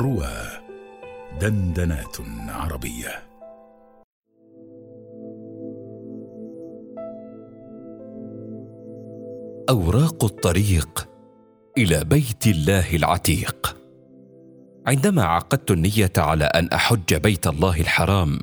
روى دندنات عربية. أوراق الطريق إلى بيت الله العتيق. عندما عقدت النية على أن أحج بيت الله الحرام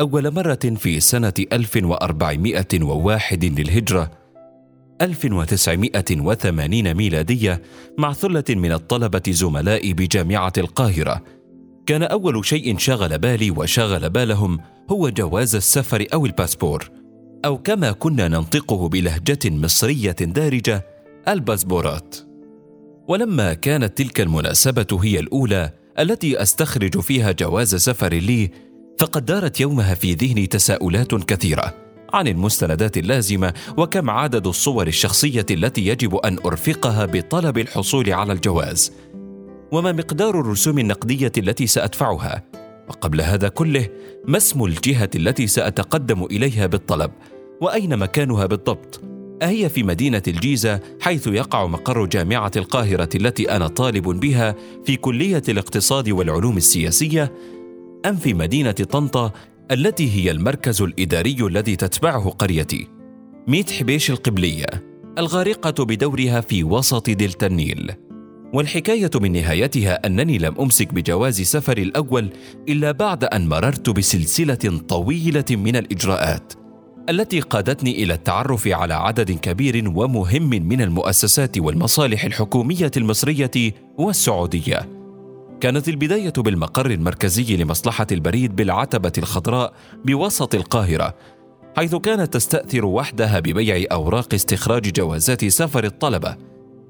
أول مرة في سنة 1401 للهجرة 1980 ميلادية مع ثلة من الطلبة زملائي بجامعة القاهرة. كان أول شيء شغل بالي وشغل بالهم هو جواز السفر أو الباسبور أو كما كنا ننطقه بلهجة مصرية دارجة الباسبورات. ولما كانت تلك المناسبة هي الأولى التي أستخرج فيها جواز سفر لي فقد دارت يومها في ذهني تساؤلات كثيرة. عن المستندات اللازمة وكم عدد الصور الشخصية التي يجب أن أرفقها بطلب الحصول على الجواز وما مقدار الرسوم النقدية التي سأدفعها وقبل هذا كله ما اسم الجهة التي سأتقدم إليها بالطلب وأين مكانها بالضبط؟ أهي في مدينة الجيزة حيث يقع مقر جامعة القاهرة التي أنا طالب بها في كلية الاقتصاد والعلوم السياسية أم في مدينة طنطا التي هي المركز الإداري الذي تتبعه قريتي ميت حبيش القبلية الغارقة بدورها في وسط دلتا النيل والحكاية من نهايتها أنني لم أمسك بجواز سفري الأول إلا بعد أن مررت بسلسلة طويلة من الإجراءات التي قادتني إلى التعرف على عدد كبير ومهم من المؤسسات والمصالح الحكومية المصرية والسعودية. كانت البداية بالمقر المركزي لمصلحة البريد بالعتبة الخضراء بوسط القاهرة حيث كانت تستأثر وحدها ببيع أوراق استخراج جوازات سفر الطلبة.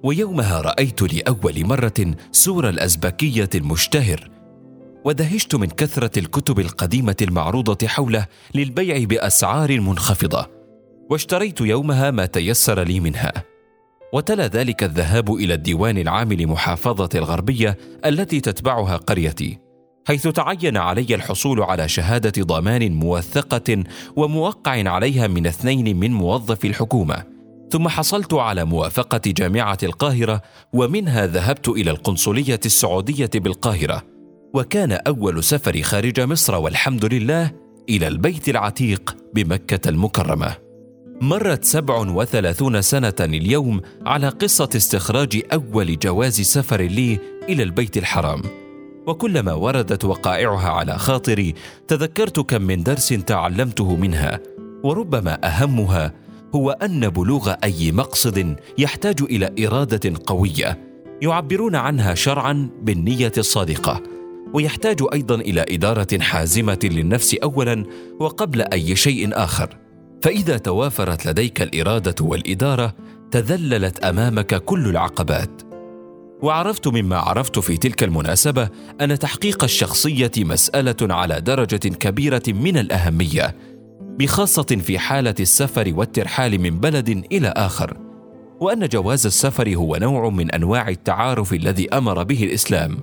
ويومها رأيت لأول مرة سور الأزبكية المشتهر ودهشت من كثرة الكتب القديمة المعروضة حوله للبيع بأسعار منخفضة. واشتريت يومها ما تيسر لي منها. وتلا ذلك الذهاب إلى الديوان العام لمحافظة الغربية التي تتبعها قريتي حيث تعين علي الحصول على شهادة ضمان موثقة وموقع عليها من اثنين من موظفي الحكومة. ثم حصلت على موافقة جامعة القاهرة ومنها ذهبت إلى القنصلية السعودية بالقاهرة. وكان أول سفري خارج مصر والحمد لله إلى البيت العتيق بمكة المكرمة. مرت سبع وثلاثون سنة اليوم على قصة استخراج أول جواز سفر لي إلى البيت الحرام. وكلما وردت وقائعها على خاطري تذكرت كم من درس تعلمته منها وربما أهمها هو أن بلوغ أي مقصد يحتاج إلى إرادة قوية يعبرون عنها شرعا بالنية الصادقة ويحتاج أيضا إلى إدارة حازمة للنفس أولا وقبل أي شيء آخر. فإذا توافرت لديك الإرادة والإدارة تذللت أمامك كل العقبات. وعرفت مما عرفت في تلك المناسبة أن تحقيق الشخصية مسألة على درجة كبيرة من الأهمية بخاصة في حالة السفر والترحال من بلد إلى آخر. وأن جواز السفر هو نوع من أنواع التعارف الذي أمر به الإسلام.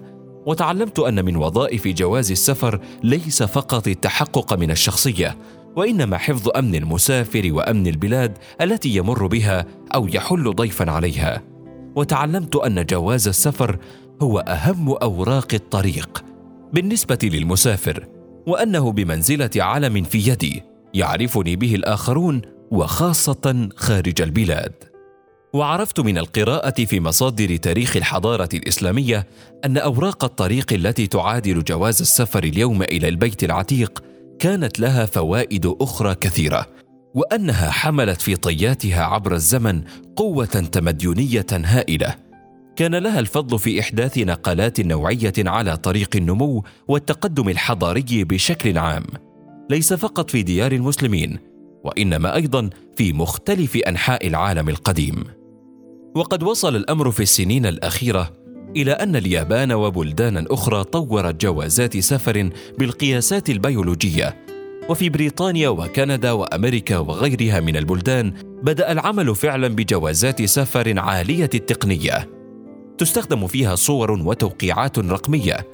وتعلمت أن من وظائف جواز السفر ليس فقط التحقق من الشخصية وإنما حفظ أمن المسافر وأمن البلاد التي يمر بها أو يحل ضيفا عليها. وتعلمت أن جواز السفر هو أهم أوراق الطريق بالنسبة للمسافر وأنه بمنزلة علم في يدي يعرفني به الآخرون وخاصة خارج البلاد. وعرفت من القراءة في مصادر تاريخ الحضارة الإسلامية أن أوراق الطريق التي تعادل جواز السفر اليوم إلى البيت العتيق كانت لها فوائد أخرى كثيرة وأنها حملت في طياتها عبر الزمن قوة تمدنية هائلة. كان لها الفضل في إحداث نقلات نوعية على طريق النمو والتقدم الحضاري بشكل عام. ليس فقط في ديار المسلمين وإنما أيضا في مختلف أنحاء العالم القديم. وقد وصل الأمر في السنين الأخيرة إلى أن اليابان وبلدانا أخرى طورت جوازات سفر بالقياسات البيولوجية. وفي بريطانيا وكندا وأمريكا وغيرها من البلدان بدأ العمل فعلا بجوازات سفر عالية التقنية. تستخدم فيها صور وتوقيعات رقمية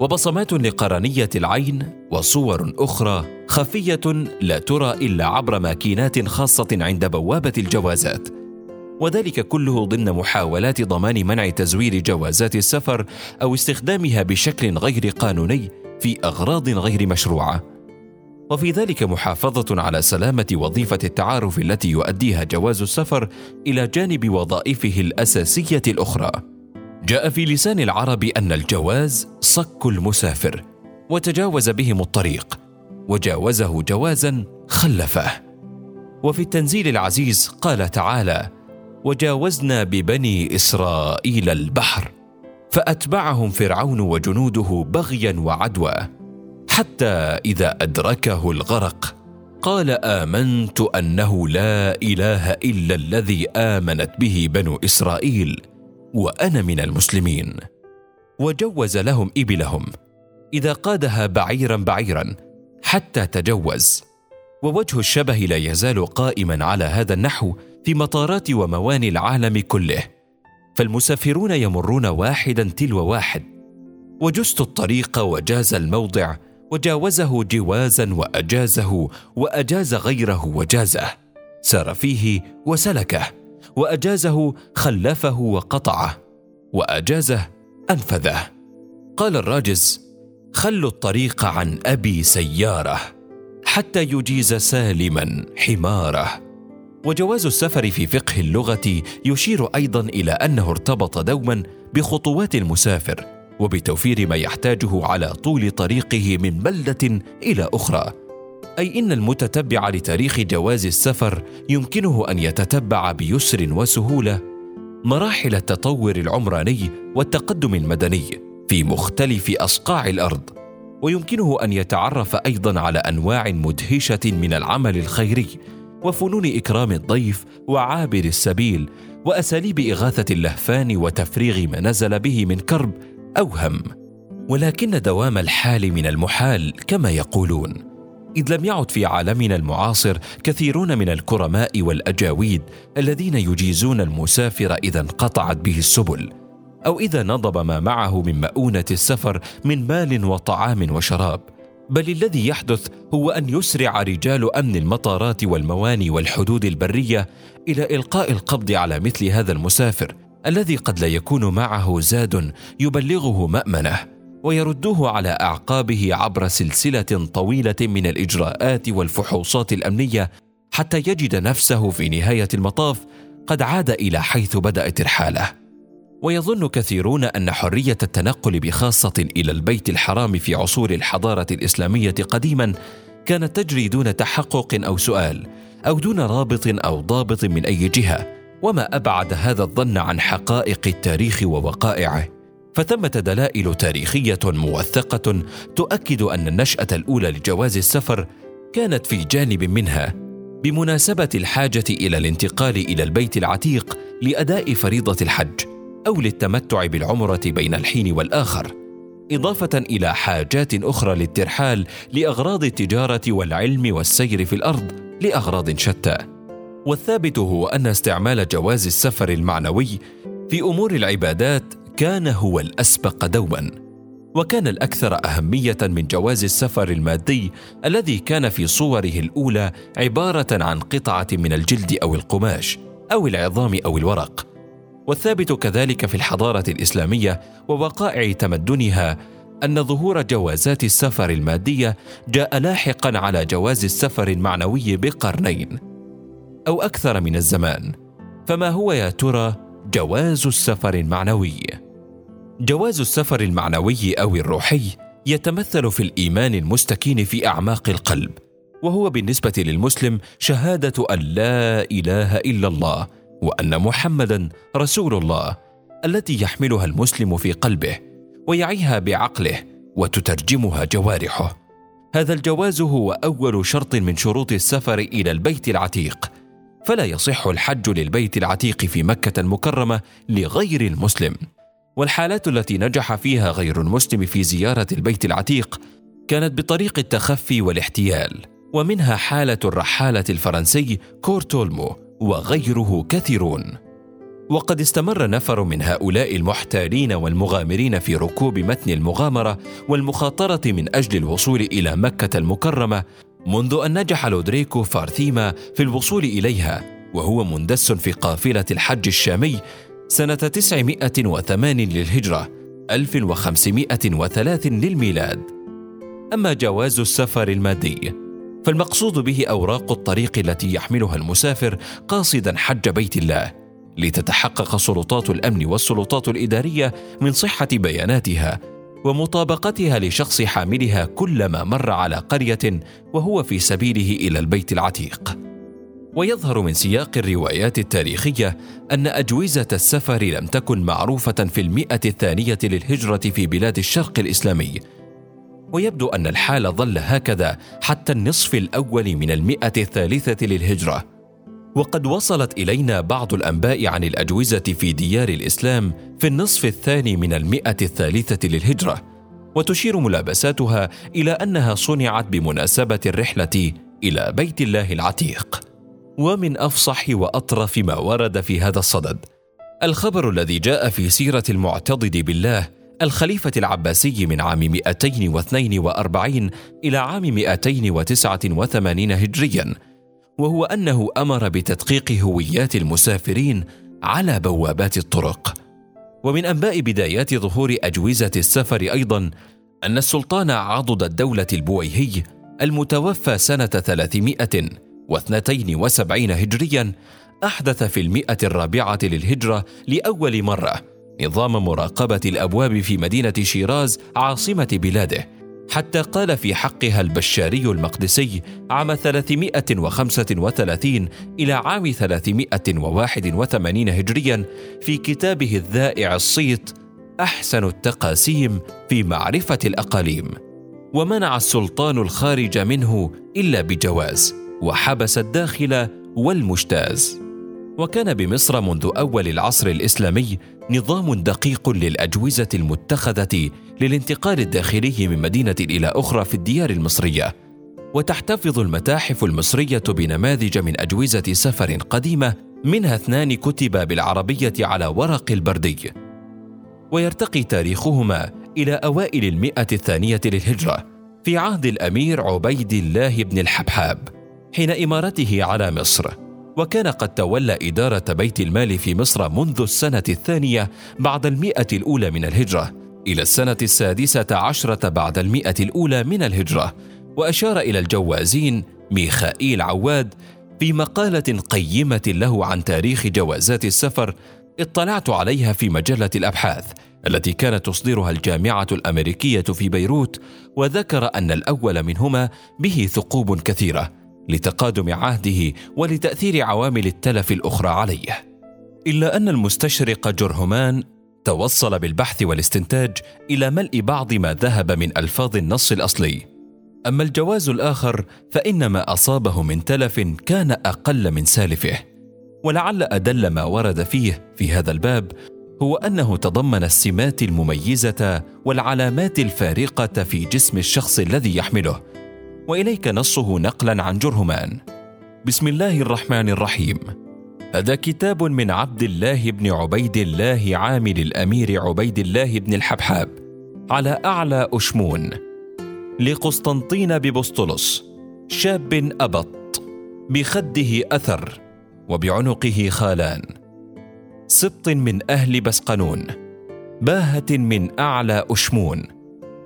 وبصمات لقرنية العين وصور أخرى خفية لا ترى إلا عبر ماكينات خاصة عند بوابة الجوازات. وذلك كله ضمن محاولات ضمان منع تزوير جوازات السفر أو استخدامها بشكل غير قانوني في أغراض غير مشروعة. وفي ذلك محافظة على سلامة وظيفة التعارف التي يؤديها جواز السفر إلى جانب وظائفه الأساسية الأخرى. جاء في لسان العرب أن الجواز صك المسافر وتجاوز بهم الطريق وجاوزه جوازا خلفه. وفي التنزيل العزيز قال تعالى وجاوزنا ببني إسرائيل البحر فأتبعهم فرعون وجنوده بغيا وعدوى. حتى إذا أدركه الغرق قال آمنت أنه لا إله إلا الذي آمنت به بنو إسرائيل وأنا من المسلمين. وجوز لهم إبلهم إذا قادها بعيرا بعيرا حتى تجوز. ووجه الشبه لا يزال قائما على هذا النحو في مطارات ومواني العالم كله. فالمسافرون يمرون واحدا تلو واحد. وجزت الطريق وجاز الموضع وجاوزه جوازا وأجازه وأجاز غيره وجازه. سار فيه وسلكه وأجازه خلفه وقطعه وأجازه أنفذه. قال الراجز خلوا الطريق عن أبي سيارة. حتى يجيز سالما حماره. وجواز السفر في فقه اللغة يشير أيضا إلى أنه ارتبط دوما بخطوات المسافر وبتوفير ما يحتاجه على طول طريقه من بلده إلى أخرى. أي إن المتتبع لتاريخ جواز السفر يمكنه أن يتتبع بيسر وسهولة. مراحل التطور العمراني والتقدم المدني في مختلف أصقاع الأرض. ويمكنه أن يتعرف أيضا على أنواع مدهشة من العمل الخيري وفنون إكرام الضيف وعابر السبيل وأساليب إغاثة اللهفان وتفريغ ما نزل به من كرب أو هم ولكن دوام الحال من المحال كما يقولون. إذ لم يعد في عالمنا المعاصر كثيرون من الكرماء والأجاويد الذين يجيزون المسافر إذا انقطعت به السبل. أو إذا نضب ما معه من مؤونة السفر من مال وطعام وشراب. بل الذي يحدث هو أن يسرع رجال أمن المطارات والمواني والحدود البرية إلى إلقاء القبض على مثل هذا المسافر الذي قد لا يكون معه زاد يبلغه مأمنه ويردوه على أعقابه عبر سلسلة طويلة من الإجراءات والفحوصات الأمنية حتى يجد نفسه في نهاية المطاف قد عاد إلى حيث بدأت رحاله. ويظن كثيرون أن حرية التنقل بخاصة إلى البيت الحرام في عصور الحضارة الإسلامية قديما كانت تجري دون تحقق أو سؤال أو دون رابط أو ضابط من أي جهة وما أبعد هذا الظن عن حقائق التاريخ ووقائعه. فثمة دلائل تاريخية موثقة تؤكد أن النشأة الأولى لجواز السفر كانت في جانب منها بمناسبة الحاجة إلى الانتقال إلى البيت العتيق لأداء فريضة الحج. أو للتمتع بالعمرة بين الحين والآخر إضافة إلى حاجات أخرى للترحال لأغراض التجارة والعلم والسير في الأرض لأغراض شتى. والثابت هو أن استعمال جواز السفر المعنوي في أمور العبادات كان هو الأسبق دوما. وكان الأكثر أهمية من جواز السفر المادي الذي كان في صوره الأولى عبارة عن قطعة من الجلد أو القماش أو العظام أو الورق. والثابت كذلك في الحضارة الإسلامية ووقائع تمدنها أن ظهور جوازات السفر المادية جاء لاحقا على جواز السفر المعنوي بقرنين أو أكثر من الزمان. فما هو يا ترى جواز السفر المعنوي؟ جواز السفر المعنوي أو الروحي يتمثل في الإيمان المستكين في أعماق القلب وهو بالنسبة للمسلم شهادة أن لا إله إلا الله وأن محمدا رسول الله التي يحملها المسلم في قلبه ويعيها بعقله وتترجمها جوارحه. هذا الجواز هو أول شرط من شروط السفر إلى البيت العتيق فلا يصح الحج للبيت العتيق في مكة المكرمة لغير المسلم. والحالات التي نجح فيها غير المسلم في زيارة البيت العتيق كانت بطريق التخفي والاحتيال ومنها حالة الرحالة الفرنسي كورتولمو وغيره كثيرون. وقد استمر نفر من هؤلاء المحتالين والمغامرين في ركوب متن المغامرة والمخاطرة من أجل الوصول إلى مكة المكرمة منذ أن نجح لودريكو فارثيما في الوصول إليها وهو مندس في قافلة الحج الشامي سنة 908 للهجرة 1503 للميلاد. أما جواز السفر المادي فالمقصود به أوراق الطريق التي يحملها المسافر قاصدا حج بيت الله لتتحقق سلطات الأمن والسلطات الإدارية من صحة بياناتها ومطابقتها لشخص حاملها كلما مر على قرية وهو في سبيله إلى البيت العتيق. ويظهر من سياق الروايات التاريخية أن أجوزة السفر لم تكن معروفة في المئة الثانية للهجرة في بلاد الشرق الإسلامي ويبدو أن الحال ظل هكذا حتى النصف الأول من المئة الثالثة للهجرة. وقد وصلت إلينا بعض الأنباء عن الأجوزة في ديار الإسلام في النصف الثاني من المئة الثالثة للهجرة وتشير ملابساتها إلى أنها صنعت بمناسبة الرحلة إلى بيت الله العتيق. ومن أفصح وأطرف ما ورد في هذا الصدد الخبر الذي جاء في سيرة المعتضد بالله الخليفة العباسي من عام 242 إلى عام 289 هجريا وهو أنه أمر بتدقيق هويات المسافرين على بوابات الطرق. ومن أنباء بدايات ظهور أجوزة السفر أيضا أن السلطان عضد الدولة البويهي المتوفى سنة 300 واثنتين وسبعين هجريا أحدث في المئة الرابعة للهجرة لأول مرة. نظام مراقبة الأبواب في مدينة شيراز عاصمة بلاده. حتى قال في حقها البشاري المقدسي عام 335 إلى عام 381 هجريا في كتابه الذائع الصيت أحسن التقاسيم في معرفة الأقاليم. ومنع السلطان الخارج منه إلا بجواز وحبس الداخل والمجتاز. وكان بمصر منذ أول العصر الإسلامي نظام دقيق للاجوزه المتخذة للانتقال الداخلي من مدينة إلى أخرى في الديار المصرية. وتحتفظ المتاحف المصرية بنماذج من اجوزه سفر قديمة منها اثنان كتبا بالعربية على ورق البردي. ويرتقي تاريخهما إلى أوائل المئة الثانية للهجرة في عهد الأمير عبيد الله بن الحبحاب حين إمارته على مصر. وكان قد تولى إدارة بيت المال في مصر منذ السنة الثانية بعد المئة الأولى من الهجرة إلى السنة السادسة عشرة بعد المئة الأولى من الهجرة وأشار إلى الجوازين ميخائيل عواد في مقالة قيمة له عن تاريخ جوازات السفر اطلعت عليها في مجلة الأبحاث التي كانت تصدرها الجامعة الأمريكية في بيروت وذكر أن الأول منهما به ثقوب كثيرة. لتقادم عهده ولتأثير عوامل التلف الأخرى عليه. إلا أن المستشرق جرهمان توصل بالبحث والاستنتاج إلى ملء بعض ما ذهب من ألفاظ النص الأصلي. أما الجواز الآخر فان ما أصابه من تلف كان أقل من سالفه. ولعل أدل ما ورد فيه في هذا الباب هو أنه تضمن السمات المميزة والعلامات الفارقة في جسم الشخص الذي يحمله. وإليك نصه نقلا عن جرهمان. بسم الله الرحمن الرحيم. هذا كتاب من عبد الله بن عبيد الله عامل الأمير عبيد الله بن الحبحاب على أعلى أشمون. لقسطنطين ببسطلس شاب أبط بخده أثر وبعنقه خالان. سبط من أهل بسقنون باهة من أعلى أشمون.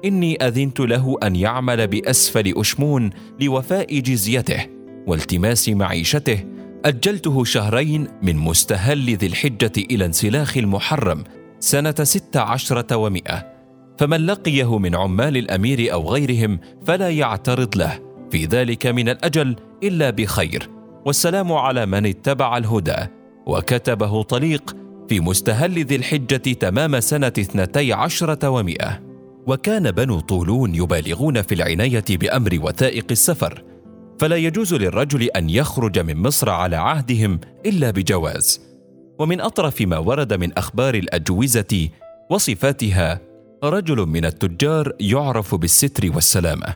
إني أذنت له أن يعمل بأسفل أشمون لوفاء جزيته والتماس معيشته. أجلته شهرين من مستهل ذي الحجة إلى انسلاخ المحرم سنة ست عشرة ومائه فمن لقيه من عمال الأمير أو غيرهم فلا يعترض له. في ذلك من الأجل إلا بخير. والسلام على من اتبع الهدى. وكتبه طليق في مستهل ذي الحجة تمام سنة اثنتي عشرة ومائة وكان بنو طولون يبالغون في العناية بأمر وثائق السفر فلا يجوز للرجل أن يخرج من مصر على عهدهم إلا بجواز. ومن أطرف ما ورد من أخبار الأجوزة وصفاتها رجل من التجار يعرف بالستر والسلامة.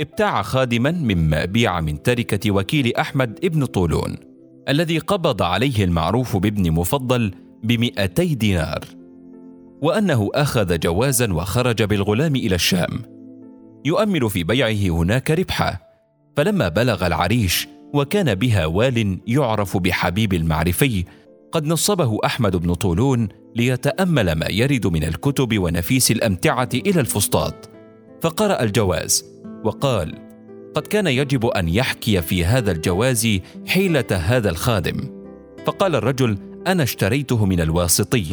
ابتاع خادما مما بيع من تركة وكيل أحمد ابن طولون الذي قبض عليه المعروف بابن مفضل بمئتي دينار. وأنه أخذ جوازا وخرج بالغلام إلى الشام. يؤمل في بيعه هناك ربحا فلما بلغ العريش وكان بها وال يعرف بحبيب المعرفي قد نصبه أحمد بن طولون ليتأمل ما يرد من الكتب ونفيس الأمتعة إلى الفسطاط. فقرأ الجواز وقال قد كان يجب أن يحكي في هذا الجواز حيلة هذا الخادم فقال الرجل أنا اشتريته من الواسطي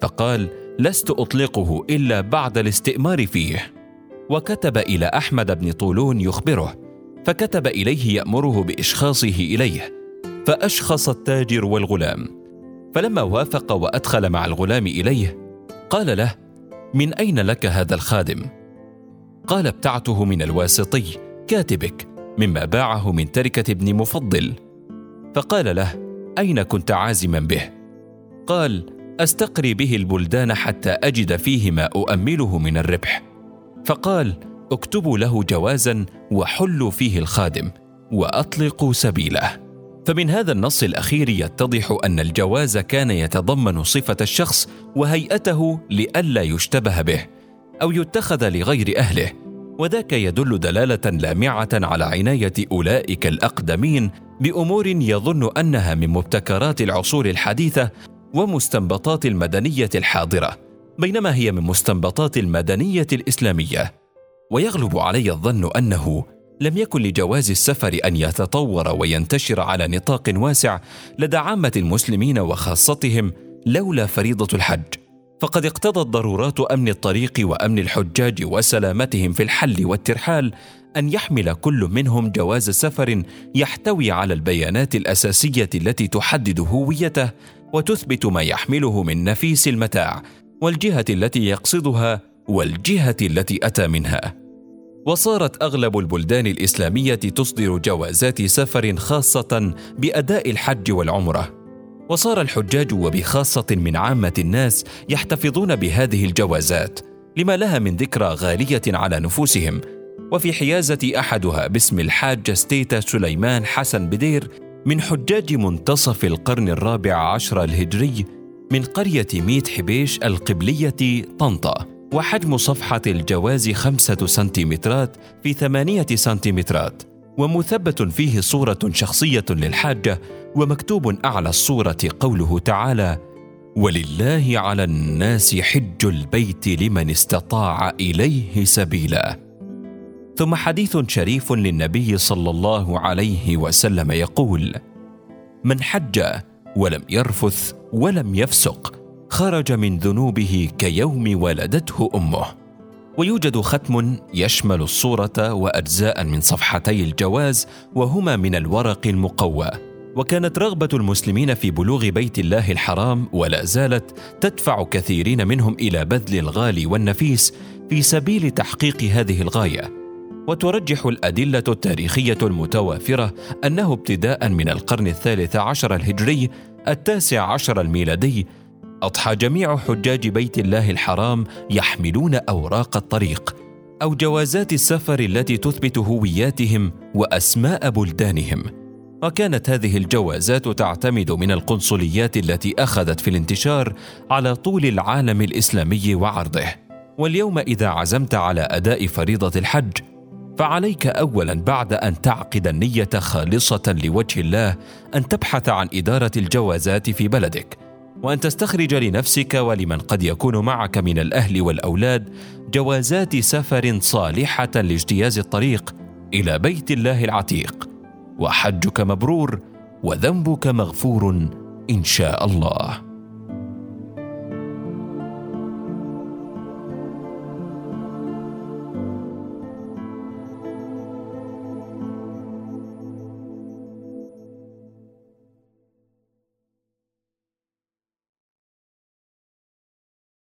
فقال لست أطلقه إلا بعد الاستئمار فيه. وكتب إلى أحمد بن طولون يخبره فكتب إليه يأمره بإشخاصه إليه فأشخص التاجر والغلام. فلما وافق وأدخل مع الغلام إليه قال له من أين لك هذا الخادم؟ قال ابتعته من الواسطي كاتبك مما باعه من تركة ابن مفضل. فقال له أين كنت عازما به؟ قال أستقري به البلدان حتى أجد فيه ما أؤمله من الربح. فقال اكتبوا له جوازا وحلوا فيه الخادم وأطلقوا سبيله. فمن هذا النص الأخير يتضح أن الجواز كان يتضمن صفة الشخص وهيئته لئلا يشتبه به أو يتخذ لغير أهله وذاك يدل دلالة لامعه على عناية أولئك الأقدمين بأمور يظن أنها من مبتكرات العصور الحديثة ومستنبطات المدنية الحاضرة بينما هي من مستنبطات المدنية الإسلامية. ويغلب علي الظن أنه لم يكن لجواز السفر أن يتطور وينتشر على نطاق واسع لدى عامة المسلمين وخاصتهم لولا فريضة الحج. فقد اقتضت ضرورات أمن الطريق وأمن الحجاج وسلامتهم في الحل والترحال أن يحمل كل منهم جواز سفر يحتوي على البيانات الأساسية التي تحدد هويته وتثبت ما يحمله من نفيس المتاع والجهة التي يقصدها والجهة التي أتى منها. وصارت أغلب البلدان الإسلامية تصدر جوازات سفر خاصة بأداء الحج والعمرة. وصار الحجاج وبخاصة من عامة الناس يحتفظون بهذه الجوازات لما لها من ذكرى غالية على نفوسهم. وفي حيازة أحدها باسم الحاج ستيتا سليمان حسن بدير من حجاج منتصف القرن الرابع عشر الهجري من قرية ميت حبيش القبلية طنطا وحجم صفحة الجواز خمسة سنتيمترات في ثمانية سنتيمترات ومثبت فيه صورة شخصية للحاجة ومكتوب أعلى الصورة قوله تعالى ولله على الناس حج البيت لمن استطاع إليه سبيلا. ثم حديث شريف للنبي صلى الله عليه وسلم يقول من حج ولم يرفث ولم يفسق خرج من ذنوبه كيوم ولدته أمه. ويوجد ختم يشمل الصورة وأجزاء من صفحتي الجواز وهما من الورق المقوى. وكانت رغبة المسلمين في بلوغ بيت الله الحرام ولا زالت تدفع كثيرين منهم إلى بذل الغالي والنفيس في سبيل تحقيق هذه الغاية. وترجح الأدلة التاريخية المتوافرة أنه ابتداء من القرن الثالث عشر الهجري التاسع عشر الميلادي أضحى جميع حجاج بيت الله الحرام يحملون أوراق الطريق أو جوازات السفر التي تثبت هوياتهم وأسماء بلدانهم. وكانت هذه الجوازات تعتمد من القنصليات التي أخذت في الانتشار على طول العالم الإسلامي وعرضه. واليوم إذا عزمت على أداء فريضة الحج فعليك اولا بعد أن تعقد النية خالصة لوجه الله أن تبحث عن إدارة الجوازات في بلدك وأن تستخرج لنفسك ولمن قد يكون معك من الأهل والأولاد جوازات سفر صالحة لاجتياز الطريق إلى بيت الله العتيق. وحجك مبرور وذنبك مغفور إن شاء الله.